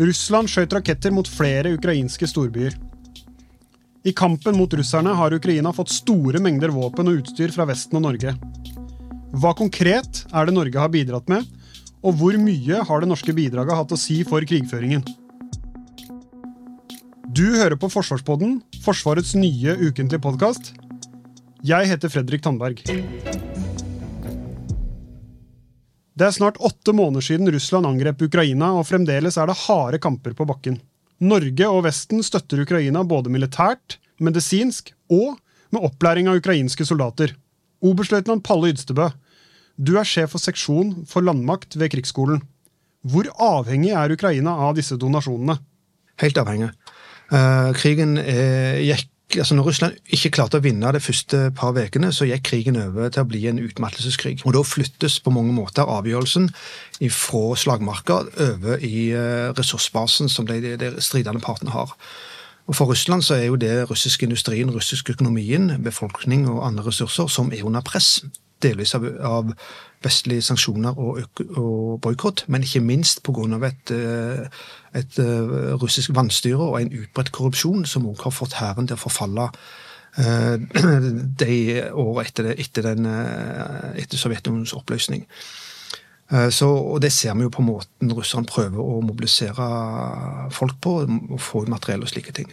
Russland skjøt raketter mot flere ukrainske storbyer. I kampen mot russerne har Ukraina fått store mengder våpen og utstyr fra Vesten og Norge. Hva konkret er det Norge har bidratt med, og hvor mye har det norske bidraget hatt å si for krigføringen? Du hører på Forsvarspodden, Forsvarets nye ukentlige podkast. Jeg heter Fredrik Tandberg. Det er snart åtte måneder siden Russland angrep Ukraina, og fremdeles er det harde kamper på bakken. Norge og Vesten støtter Ukraina både militært, medisinsk og med opplæring av ukrainske soldater. Oberstløytnant Palle Ydstebø, du er sjef for seksjon for landmakt ved Krigsskolen. Hvor avhengig er Ukraina av disse donasjonene? Helt avhengig. Uh, krigen uh, gikk altså Når Russland ikke klarte å vinne de første par ukene, så gikk krigen over til å bli en utmattelseskrig. Og Da flyttes på mange måter avgjørelsen fra slagmarka over i uh, ressursbasen som de, de, de stridende partene har. Og For Russland så er jo det russisk industrien, russisk økonomien, befolkning og andre ressurser som er under press delvis av, av vestlige sanksjoner og, og boikott, men ikke minst pga. et, eh, et eh, russisk vannstyre og en utbredt korrupsjon som også har fått hæren til å forfalle eh, de årene etter, etter, etter Sovjetunionens oppløsning. Så, og Det ser vi jo på måten russerne prøver å mobilisere folk på, og få materiell og slike ting.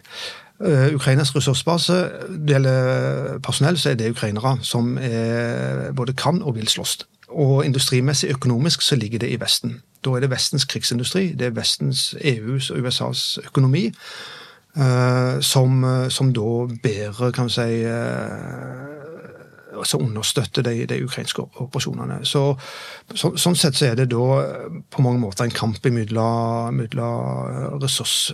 Uh, Ukrainas ressursbase, det gjelder personell, så er det ukrainere som er, både kan og vil slåss. Og industrimessig, økonomisk, så ligger det i Vesten. Da er det Vestens krigsindustri, det er Vestens, EUs og USAs økonomi, uh, som, som, da bærer, kan vi si altså understøtter de, de, ukrainske operasjonene. Så, så, sånn sett så er det da på mange måter en kamp mellom ressurs,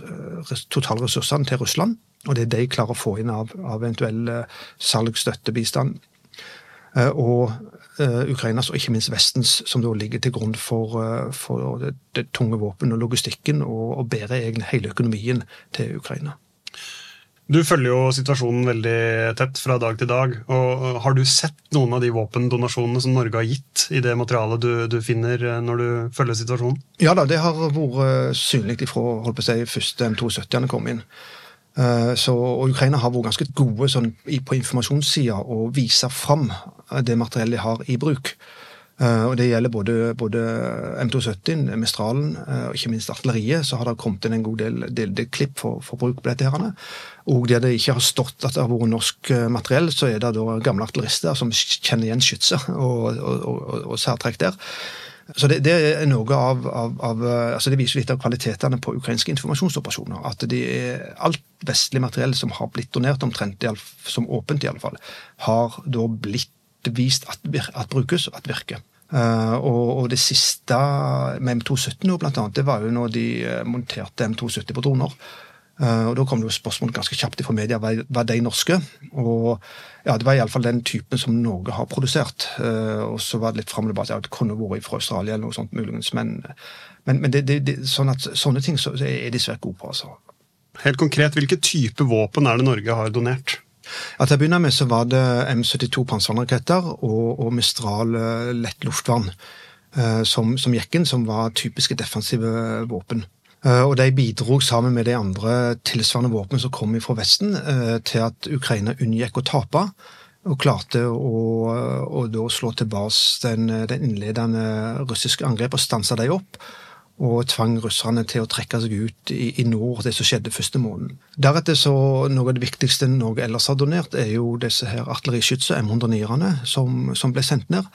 totalressursene til Russland og det de klarer å få inn av, av eventuell. Uh, og Ukrainas, og ikke minst Vestens, som da ligger til grunn for, for det, det, tunge våpen og logistikken, og, og bærer egentlig hele økonomien til Ukraina. Du følger jo situasjonen veldig tett fra dag til dag. og Har du sett noen av de våpendonasjonene som Norge har gitt i det materialet du, du finner når du følger situasjonen? Ja da, det har vært synlig ifra holdt på å si, første M270-ene kom inn. Eh, så, og Ukraina har vært ganske gode sånn, på informasjonssida å vise fram det materiellet de har i bruk. Uh, og Det gjelder både, både M270, Mistralen uh, og ikke minst artilleriet. Så har det kommet inn en god del, del, del klipp for, for, bruk på dette. her. Og der det ikke har stått at det har vært norsk materiell, så er det da gamle artillerister som kjenner igjen skytser og, og, og, og særtrekk der. Så det, det, er noe av, av, av, altså det viser litt av kvalitetene på ukrainske informasjonsoperasjoner. At det er alt vestlig materiell som har blitt donert, omtrent som åpent i alle fall, har da blitt vist at, at brukes, at virker. Uh, og, og, det siste med M270 nå, blant annet, det var jo når de eh, monterte M270 på droner. Uh, og Da kom det jo spørsmål ganske kjapt fra media var, var de norske. Og ja, Det var iallfall den typen som Norge har produsert. Uh, og så var det litt fram og tilbake at det kunne vært fra Australia eller noe sånt muligens. Men, men, men det, det, det, sånn at, sånne ting så, er de svært gode på. altså. Helt konkret, Hvilke type våpen er det Norge har donert? Ja, til å begynne med så var det M72 panservernraketter og, og Mistral uh, lett luftvern som, som gikk inn, som var typiske defensive våpen. Eh, og de bidro sammen med de andre tilsvarende våpen som kom fra Vesten, eh, til at Ukraina unngikk å tape. Og klarte å, å slå tilbake den, den innledende russiske angrepet og stanse dem opp. Og tvang russerne til å trekke seg ut i, i nord, det som skjedde første måneden. Deretter så Noe av det viktigste Norge ellers har donert, er jo disse her artilleriskytset, M109-erne, som, som ble sendt ned.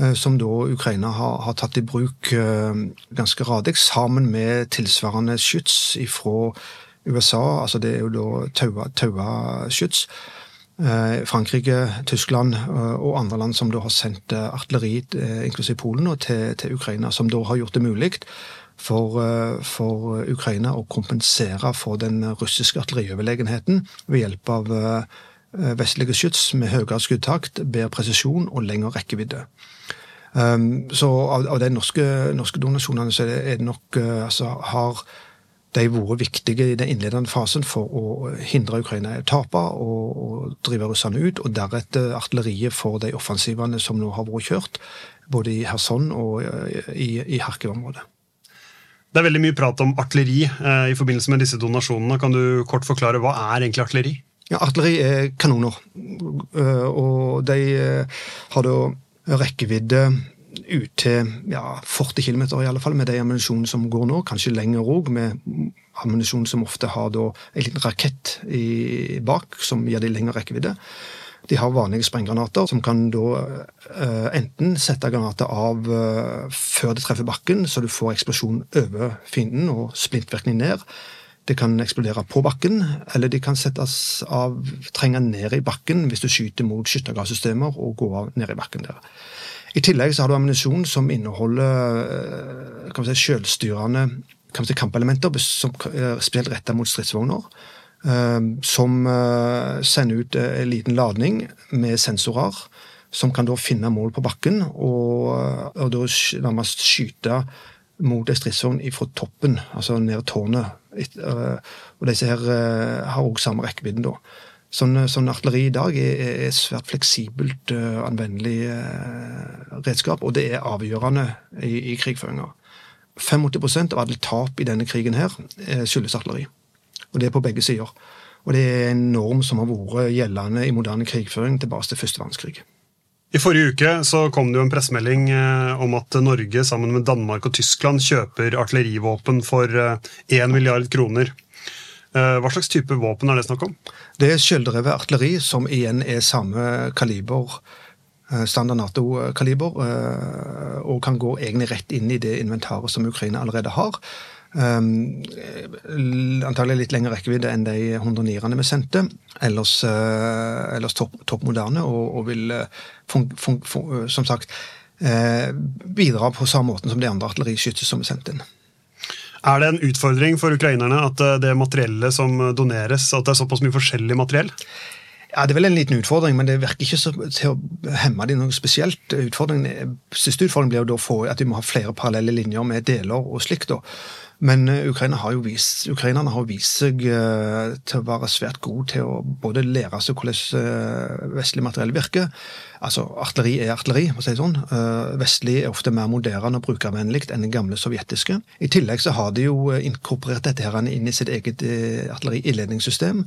Eh, som da Ukraina har, har tatt i bruk eh, ganske radig, sammen med tilsvarende skyts fra USA. altså Det er jo da taua, taua skyts. Eh, Frankrike, Tyskland og andre land som da har sendt artilleri, inklusiv Polen, til, til Ukraina, som da har gjort det mulig for, eh, for Ukraina å kompensere for den russiske artillerioverlegenheten ved hjelp av vestlige skyts med høyere skuddtakt, bedre presisjon og lengre rekkevidde. Um, så av, de norske, norske, donasjonene så er det, nok altså, har de vært viktige i den innledende fasen for å hindre Ukraina å tape og, og, drive russerne ut, og deretter artilleriet for de offensivene som nå har vært kjørt, både i Kherson og i, i Kharkiv-området. Det er veldig mye prat om artilleri eh, i forbindelse med disse donasjonene. Kan du kort forklare hva er egentlig artilleri? Ja, Artilleri er kanoner, uh, og de uh, har da rekkevidde ut til ja, 40 km i alle fall, med de ammunisjonen som går nå. Kanskje lenger òg, med ammunisjon som ofte har da en liten rakett i, bak, som gir de lengre rekkevidde. De har vanlige sprenggranater, som kan da uh, enten sette granater av uh, før det treffer bakken, så du får eksplosjon over fienden og splintvirkning ned. Det kan eksplodere på bakken, eller de kan settes av, trenge ned i bakken hvis du skyter mot skyttergassystemer og går av ned i bakken der. I tillegg så har du ammunisjon som inneholder eh, kan vi si, selvstyrende kan vi si, kampelementer, som spesielt retta mot stridsvogner. Eh, som eh, sender ut en liten ladning med sensorer, som kan da finne mål på bakken, og, og da nærmest skyte mot en stridsvogn fra toppen, altså ned tårnet. Og disse her har òg samme rekkevidden, da. Sånn, sånn, artilleri i dag er, er svært fleksibelt uh, anvendelig uh, redskap, og det er avgjørende i, i krigføringa. 85 av alle tap i denne krigen her skyldes artilleri. Og det er på begge sider. Og det er en norm som har vært gjeldende i moderne krigføring tilbake til første verdenskrig. I forrige uke så kom det jo en pressemelding om at Norge sammen med Danmark og Tyskland kjøper artillerivåpen for 1 milliard kroner. Eh, hva slags type våpen er det snakk om? Det er skjelldrevet artilleri, som igjen er samme kaliber, eh, standard Nato-kaliber, eh, og kan gå egentlig rett inn i det inventaret som Ukraina allerede har. Um, antagelig litt lengre rekkevidde enn de 109-erne vi sendte. Ellers, uh, ellers topp, top moderne, og, og vil fun, fun, fun, som sagt uh, bidra på samme måten som de andre artilleriskytter som vi sendte inn. Er det en utfordring for ukrainerne at eh, det materiellet som doneres, at det er såpass mye forskjellig materiell? Ja, Det er vel en liten utfordring, men det virker ikke så, til å hemme dem noe spesielt. Utfordringen, siste utfordringen blir jo da at vi må ha flere parallelle linjer med deler og slikt. Men eh, Ukraina har jo vist, ukrainerne har vist seg uh, til å være svært gode til å både lære seg hvordan uh, vestlig materiell virker. Altså, Artilleri er artilleri, for å si sånn. Uh, vestlig er ofte mer moderne og brukervennlig enn det gamle sovjetiske. I tillegg så har de jo inkorporert dette her inn i sitt eget artilleri-ildledningssystem.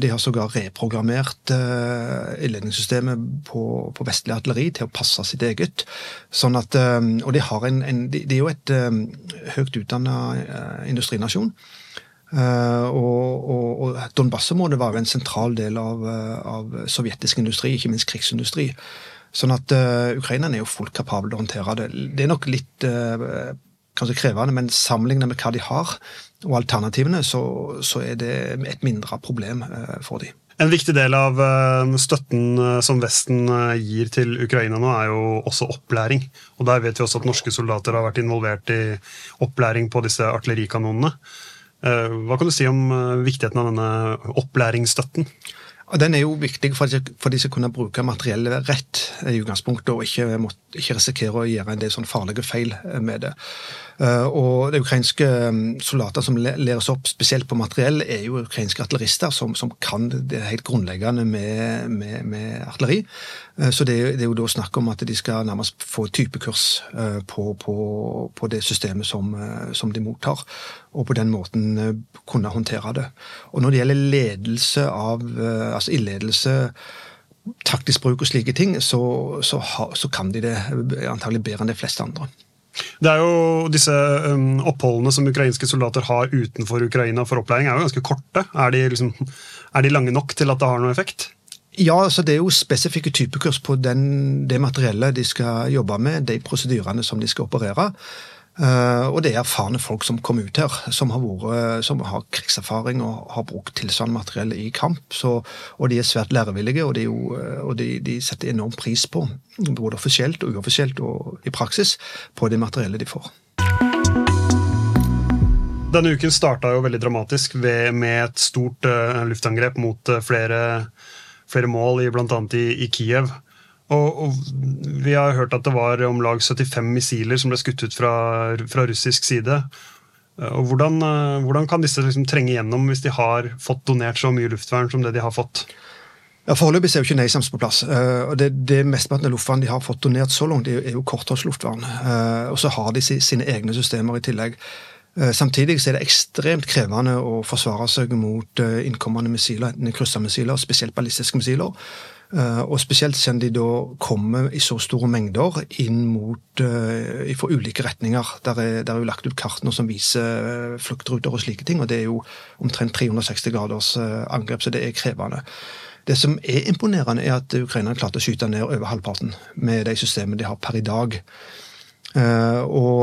De har sågar reprogrammert ildledningssystemet på, på, vestlig artilleri til å passe sitt eget. Sånn at, Og de, en, en, de, de er jo et høyt utdanna Eh, industrinasjon. Uh, og, og, og Donbas-området var en sentral del av, eh, av, sovjetisk industri, ikke minst krigsindustri. Sånn at uh, Ukrainerne er jo fullt kapable til å håndtere det. Det er nok litt uh, kanskje krevende, men sammenlignet med hva de har, og alternativene, så, så er det et mindre problem for dem. En viktig del av eh, støtten eh, som Vesten eh, gir til Ukraina nå, er jo også opplæring. Og Der vet vi også at norske soldater har vært involvert i opplæring på disse artillerikanonene. Hva kan du si om viktigheten av denne opplæringsstøtten? Den er jo viktig for at de skal kunne bruke materiellet rett i utgangspunktet, og ikke, ikke risikere å gjøre en del sånn farlige feil med det. Eh, og de ukrainske mm, soldater som læres opp spesielt på materiell, er jo ukrainske artillerister som, som kan det helt grunnleggende med, med, med artilleri. Eh, så det, det, er jo da snakk om at de skal nærmest få typekurs eh, på, på, på det systemet som, som, de mottar, og på den måten kunne håndtere det. Og når det gjelder ledelse av altså ildledelse, taktisk bruk og slike ting, så, så, så kan de det antagelig bedre enn de fleste andre. Det er jo Disse um, oppholdene som ukrainske soldater har utenfor Ukraina for opplæring, er jo ganske korte. Er de, liksom, er de lange nok til at det har noe effekt? Ja, altså det er jo spesifikke typekurs på den, det materiellet de skal jobbe med, de prosedyrene som de skal operere. Uh, og det er erfarne folk som kom ut her, som har, vært, som har krigserfaring og har brukt tilsvarende materiell i kamp. Så, og de er svært lærevillige, og, de, jo, eh, og de, de, setter enorm pris på, både offisielt og uoffisielt og i praksis, på det materiellet de får. Denne uken starta jo veldig dramatisk ved, med et stort uh, luftangrep mot uh, flere, flere, mål, i, annet i, i Kiev. Og, og, Vi har hørt at det var om lag 75 missiler som ble skutt ut fra, fra russisk side. Og hvordan, hvordan kan disse liksom trenge gjennom hvis de har fått donert så mye luftvern som det de har fått? Ja, Foreløpig er jo ikke NASAMS på plass. Uh, og Det, det mesteparten av luftvern de har fått donert så langt, er, jo kortholdsluftvern. Og så har de sine egne systemer i tillegg. Samtidig så er det ekstremt krevende å forsvare seg mot innkommende missiler, enten kryssermissiler, spesielt ballistiske missiler. Og spesielt siden de da kommer i så store mengder inn mot fra ulike retninger. Der er, der er jo lagt ut kart som viser fluktruter og slike ting, og det er jo omtrent 360 graders angrep, så det er krevende. Det som er imponerende, er at Ukraina klarte å skyte ned over halvparten med de systemene de har per i dag. Uh, og,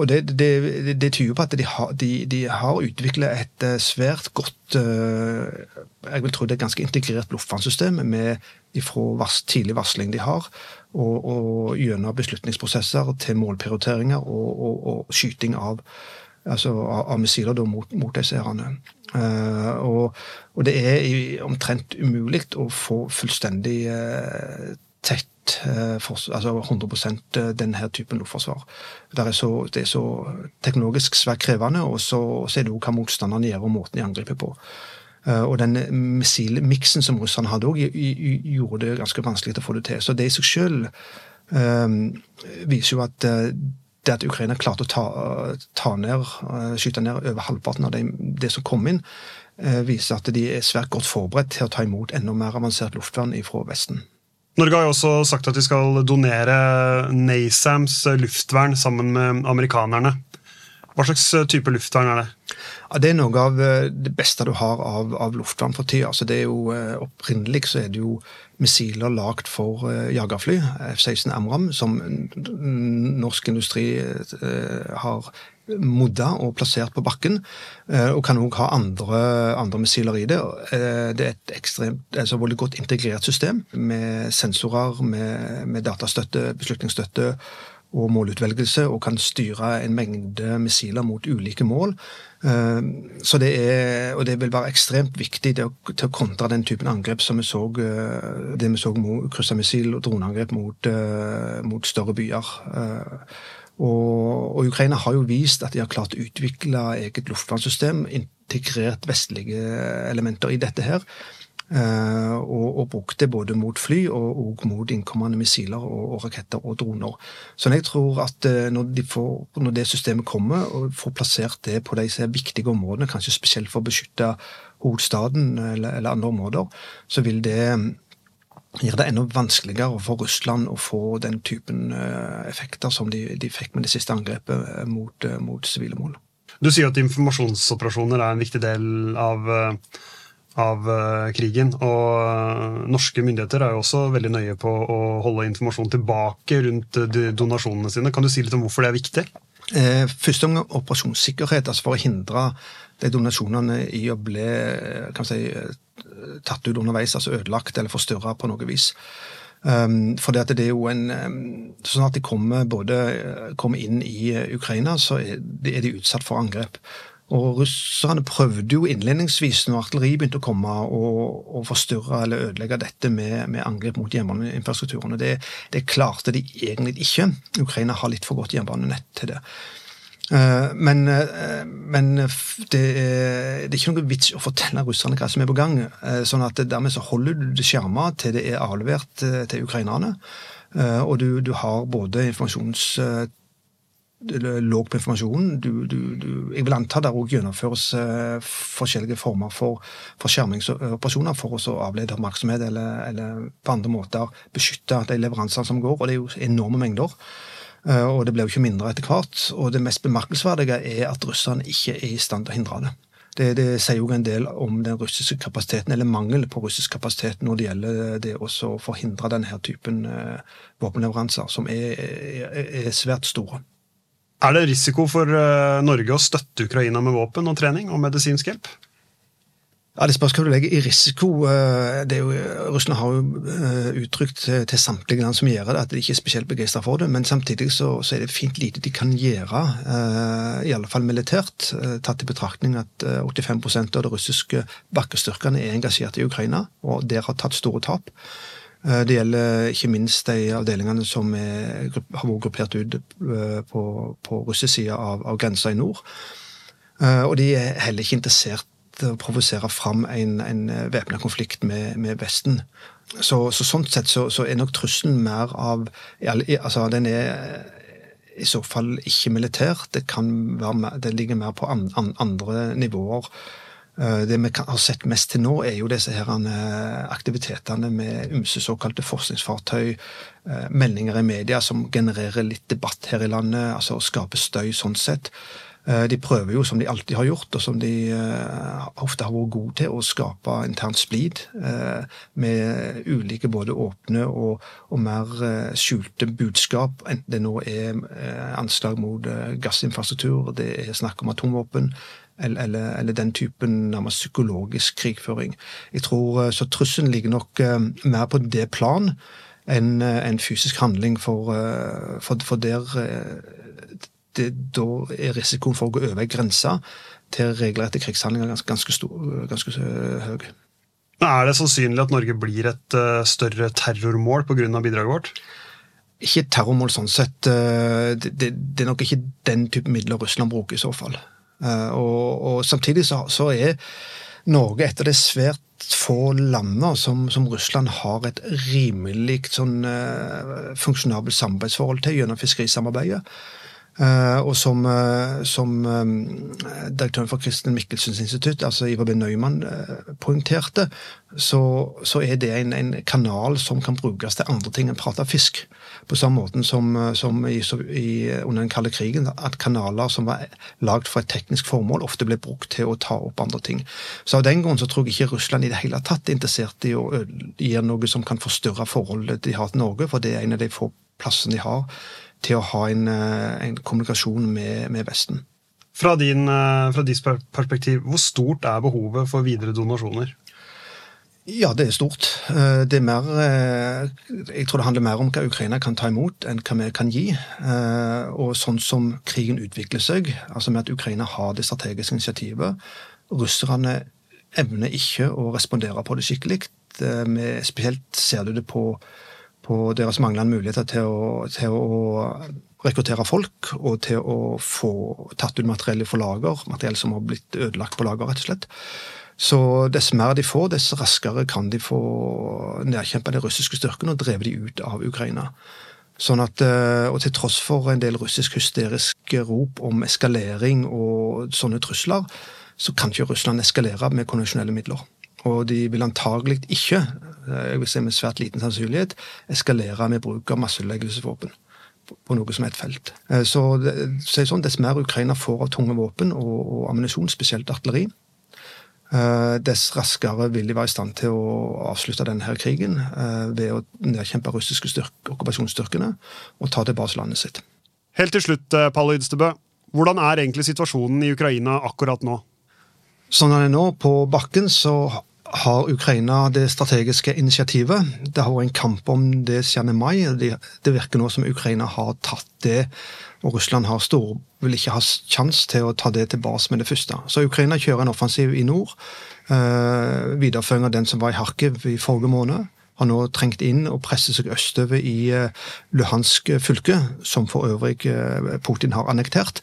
og det, det, det, tyder på at de har, de, har utviklet et uh, svært godt Jeg vil tro det er et ganske integrert blodfantsystem med ifra vars, tidlig varsling de har, og, og gjennom beslutningsprosesser til målprioriteringer og, og, og skyting av, altså, av, missiler mot, mot disse herrene. Uh, og, og, det er omtrent umulig å få fullstendig uh, tett for, altså 100% denne typen luftforsvar. Er, så, det er så teknologisk svært krevende, og så, så er det òg hva motstanderne gjør, og måten de angriper på. Og den missilmiksen som russerne hadde òg, gjorde det ganske vanskelig å få det til. Så det i seg sjøl viser jo at det at Ukraina klarte å ta, ta ned, eh, skyte ned over halvparten av det, det som kom inn, eh, viser at de er svært godt forberedt til å ta imot enda mer avansert luftvern fra Vesten. Norge har jo også sagt at de skal donere NASAMS luftvern sammen med amerikanerne. Hva slags type luftvern er det? Ja, det er noe av eh, det beste du har av, av luftvern for tida. Altså, er jo, opprinnelig så er det jo missiler lagd for uh, jagerfly, F-16 Amram, som norsk industri har modda og plassert på bakken. Uh, og kan òg ha andre, andre, missiler i det. det er et ekstremt, altså veldig godt integrert system med sensorer, med, med datastøtte, beslutningsstøtte og målutvelgelse, og kan styre en mengde missiler mot ulike mål. Eh, så det er, og det vil være ekstremt viktig til å, til å kontre den typen angrep som vi så eh, det vi så kryssermissil- og droneangrep mot, eh, mot, større byer. Og, og, Ukraina har jo vist at de har klart å utvikle eget luftvernsystem, integrert vestlige elementer i dette her. Eh, og, og brukt det både mot fly og, og mot innkommende missiler og, og, raketter og droner. Så jeg tror at eh, når, de får, når, det systemet kommer, og får plassert det på disse viktige områdene, kanskje spesielt for å beskytte hovedstaden eller, eller andre områder, så vil det gjøre det enda vanskeligere for Russland å få den typen eh, effekter som de, de fikk med det siste angrepet mot, mot sivile mål. Du sier at informasjonsoperasjoner er en viktig del av av krigen. Og norske myndigheter er jo også veldig nøye på å holde informasjon tilbake rundt donasjonene sine. Kan du si litt om hvorfor det er viktig? Eh, om operasjonssikkerhet, altså for å hindre de donasjonene i å bli kan si, tatt ut underveis, altså ødelagt eller forstyrra på noe vis. Um, for det, det er jo en um, Sånn at de kommer, både, kommer inn i Ukraina, så er de, utsatt for angrep. Og russerne prøvde jo innledningsvis, når artilleri begynte å komme, å, forstyrre eller ødelegge dette med, med angrep mot jernbaneinfrastrukturen. Det, det klarte de egentlig ikke. Ukraina har litt for godt jernbanenett til det. Eh, men, eh, men det, er, det, er, ikke noe vits å fortelle russerne hva som er på gang. Eh, sånn at Dermed så holder du det skjerma til det er avlevert til ukrainerne. Og du, du har både informasjons låg på informasjonen. Du, du, du, jeg vil anta der òg gjennomføres forskjellige former for, for skjermingsoperasjoner for å avlede oppmerksomhet eller, eller, på andre måter beskytte de leveransene som går. og Det er jo enorme mengder. Uh, og det blir jo ikke mindre etter hvert. Og det mest bemerkelsesverdige er at russerne ikke er i stand til å hindre det. Det, det sier jo en del om den russiske kapasiteten, eller mangel på russisk kapasitet når det gjelder det å forhindre denne typen uh, våpenleveranser, som er, er, er svært store. Er det risiko for uh, Norge å støtte Ukraina med våpen og trening og medisinsk hjelp? Ja, Det spørs hva du legger i risiko. Eh, det er jo, Russland har jo eh, uttrykt til, samtlige land som gjør det, at de ikke er spesielt begeistra for det. Men samtidig så, så, er det fint lite de kan gjøre, i alle fall militært. Tatt i betraktning at 85% av de russiske bakkestyrkene er engasjert i Ukraina, og der har tatt store tap. Det gjelder ikke minst de avdelingene som er, har vært gruppert ut på, på russisk side av, av grensa i nord. Og de er heller ikke interessert å provosere fram en, en eh, væpna konflikt med, med Vesten. Så, så, sånn sett så, så, er nok trusselen mer av altså Den er i så fall ikke militær. Det, kan være, det ligger mer på an, an, andre nivåer. Eh, det vi har sett mest til nå, er jo disse her eh, aktivitetene med ymse såkalte forskningsfartøy, meldinger i media som genererer litt debatt her i landet, altså skaper støy sånn sett. Eh, de prøver jo, som de alltid har gjort, og som de uh, ofte har vært gode til, å skape internt splid uh, med ulike både åpne og, og mer skjulte budskap. Enten det nå er anslag mot gassinfrastruktur, det er snakk om atomvåpen, eller, eller, eller, den typen nærmest psykologisk krigføring. Jeg tror Så trusselen ligger nok mer på det plan enn en fysisk handling, for, for, for der det, da er risikoen for å gå over ei grense til regelrette krigshandlinger ganske, ganske, stor, ganske høy. Er det sannsynlig at Norge blir et uh, større terrormål pga. bidraget vårt? Ikke et terrormål sånn sett. Uh, det, det, det, er nok ikke den type midler Russland bruker i så fall. Uh, og, og, samtidig så, så, er Norge et av de svært få landene som, som Russland har et rimelig sånn, funksjonabelt samarbeidsforhold til gjennom fiskerisamarbeidet. Uh, og som, uh, som um, direktøren for Kristen Michelsens institutt, altså Ivar B. Nøyman, uh, poengterte, så, så, er det en, en, kanal som kan brukes til andre ting enn prate fisk. På samme måte som, som i, i, under den kalde krigen, at kanaler som var lagd for et teknisk formål, ofte ble brukt til å ta opp andre ting. Så av den grunn så tror jeg ikke Russland i det hele tatt er interessert i å gjøre noe som kan forstyrre forholdet de har til Norge, for det er en av de få plassene de har til å ha en, eh, en kommunikasjon med, med Vesten. Fra, din, eh, fra ditt perspektiv, hvor stort er behovet for videre donasjoner? Ja, det er stort. Eh, det er mer Jeg tror det handler mer om hva Ukraina kan ta imot, enn hva vi kan gi. Og sånn som krigen utvikler seg, altså med at Ukraina har det strategiske initiativet Russerne evner ikke å respondere på det skikkelig. Spesielt ser du det på på deres manglende muligheter til å, til å rekruttere folk og til å få tatt ut materiell fra lager, materiell som har blitt ødelagt på lager, rett og slett. Så dess mer de får, dess raskere kan de få nedkjempa de russiske styrkene og dreve de ut av Ukraina. Sånn at, eh, og til tross for en del russisk hysteriske rop om eskalering og sånne trusler, så kan ikke Russland eskalere med konvensjonelle midler. Og de vil antagelig ikke Eh, jeg vil si med svært liten sannsynlighet, eskalere med bruk av masseødeleggelsesvåpen på noe som er et felt. Eh, så, så sånn, Dess mer Ukraina får av tunge våpen og, og ammunisjon, spesielt artilleri, eh, dess raskere vil de være i stand til å avslutte denne her krigen ved å nedkjempe russiske styrke, okkupasjonsstyrkene og ta tilbake landet sitt. Helt til slutt, Palle Ydstebø. Hvordan er egentlig situasjonen i Ukraina akkurat nå? Sånn den er nå, på bakken, så har Ukraina det strategiske initiativet. Det har vært en kamp om det siden mai. Det virker nå som Ukraina har tatt det, og Russland stor, vil ikke ha sjanse til å ta det tilbake med det første. Så Ukraina kjører en offensiv i nord. Eh, videreføring av den som var i Harkiv i forrige måned. Har nå trengt inn og presser seg østover i eh, Luhansk fylke, som for øvrig eh, Putin har annektert.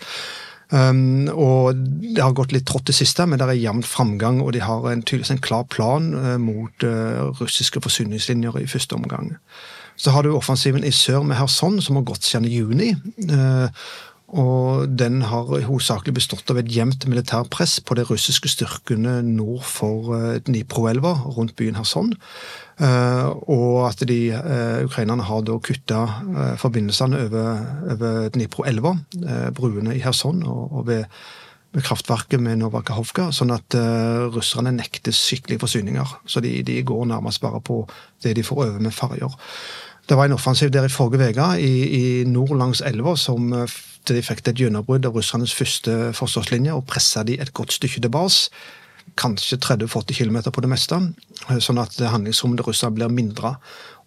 Um, og Det har gått litt trått det siste, men det er jevn framgang, og de har en, tydeligvis en klar plan uh, mot uh, russiske forsyningslinjer i første omgang. Så har du offensiven i sør med Kherson, som har gått siden juni. Uh, og den har hovedsakelig bestått av et jevnt militærpress på de russiske styrkene nord for Dnipro-elva, rundt byen Kherson. Uh, og at de uh, ukrainerne har da kutta forbindelsene over, over Dnipro-elva, bruene i Kherson og, og ved, ved, kraftverket med Novakahovka, sånn at russerne nekter skikkelige forsyninger. Så de, de, går nærmest bare på det de får over med ferjer. Det var en offensiv der i forrige uke, i, i, nord langs elva, som de fikk et gjennombrudd av russernes første forsvarslinje og pressa de et godt stykke tilbake. kanskje 30-40 km på det meste. Sånn at handlingsrommet til Russland blir mindre.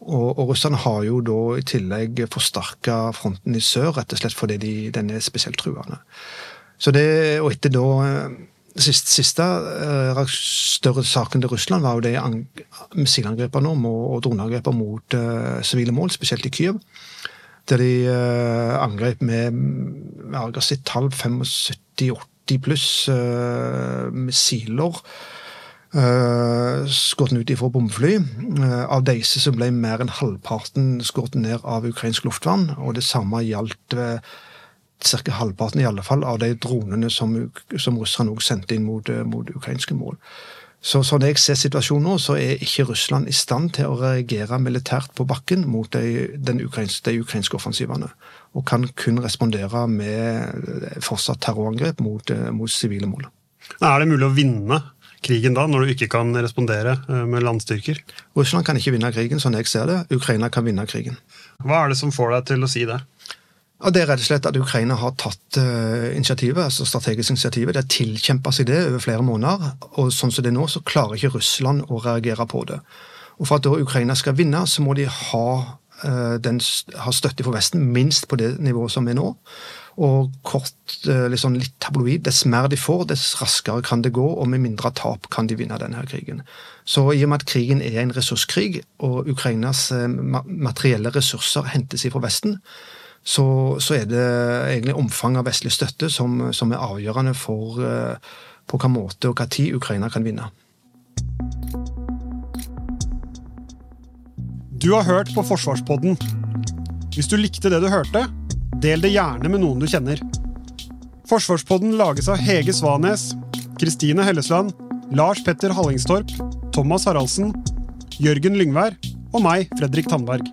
Og, og Russland har jo da i tillegg forsterka fronten i sør, rett og slett fordi de, den er spesielt truende. Så det, og etter da Siste, siste uh, større saken til Russland var jo de missilangrepene og droneangrepene mot sivile mål, spesielt i Kyiv. Der de uh, angrep med jeg har sett tall 75-80 pluss missiler. Uh, skutt ut ifra bombefly. Uh, av disse så ble mer enn halvparten skutt ned av ukrainsk luftvern. Og det samme gjaldt uh, ca. halvparten i alle fall av de dronene som, som russerne sendte inn mot, eh, mot ukrainske mål. Så Sånn jeg ser situasjonen nå, så er ikke Russland i stand til å reagere militært på bakken mot de, den ukrainske, de ukrainske offensivene. Og kan kun respondere med fortsatt terrorangrep mot, eh, mot sivile mål. Er det mulig å vinne krigen da, når du ikke kan respondere eh, med landstyrker? Russland kan ikke vinne krigen, sånn jeg ser det. Ukraina kan vinne krigen. Hva er det som får deg til å si det? Og Det er rett og slett at Ukraina har tatt uh, initiativet, altså strategisk initiativet. Det har tilkjempa seg det over flere måneder. og Sånn som det er nå, så klarer ikke Russland å reagere på det. Og For at da Ukraina skal vinne, så må de ha, uh, den, ha støtte fra Vesten minst på det nivået som er nå. Og kort, liksom litt tabloid, dess mer de får, dess raskere kan det gå, og med mindre tap kan de vinne denne krigen. Så i og med at krigen er en ressurskrig, og Ukrainas materielle ressurser hentes fra Vesten, så, så, er det egentlig omfanget av vestlig støtte som, som er avgjørende for uh, på hvilken måte og hva tid Ukraina kan vinne. Du har hørt på Forsvarspodden. Hvis du likte det du hørte, del det gjerne med noen du kjenner. Forsvarspodden lages av Hege Svanes, Kristine Hellesland, Lars Petter Hallingstorp, Thomas Haraldsen, Jørgen Lyngvær og meg, Fredrik Tandberg.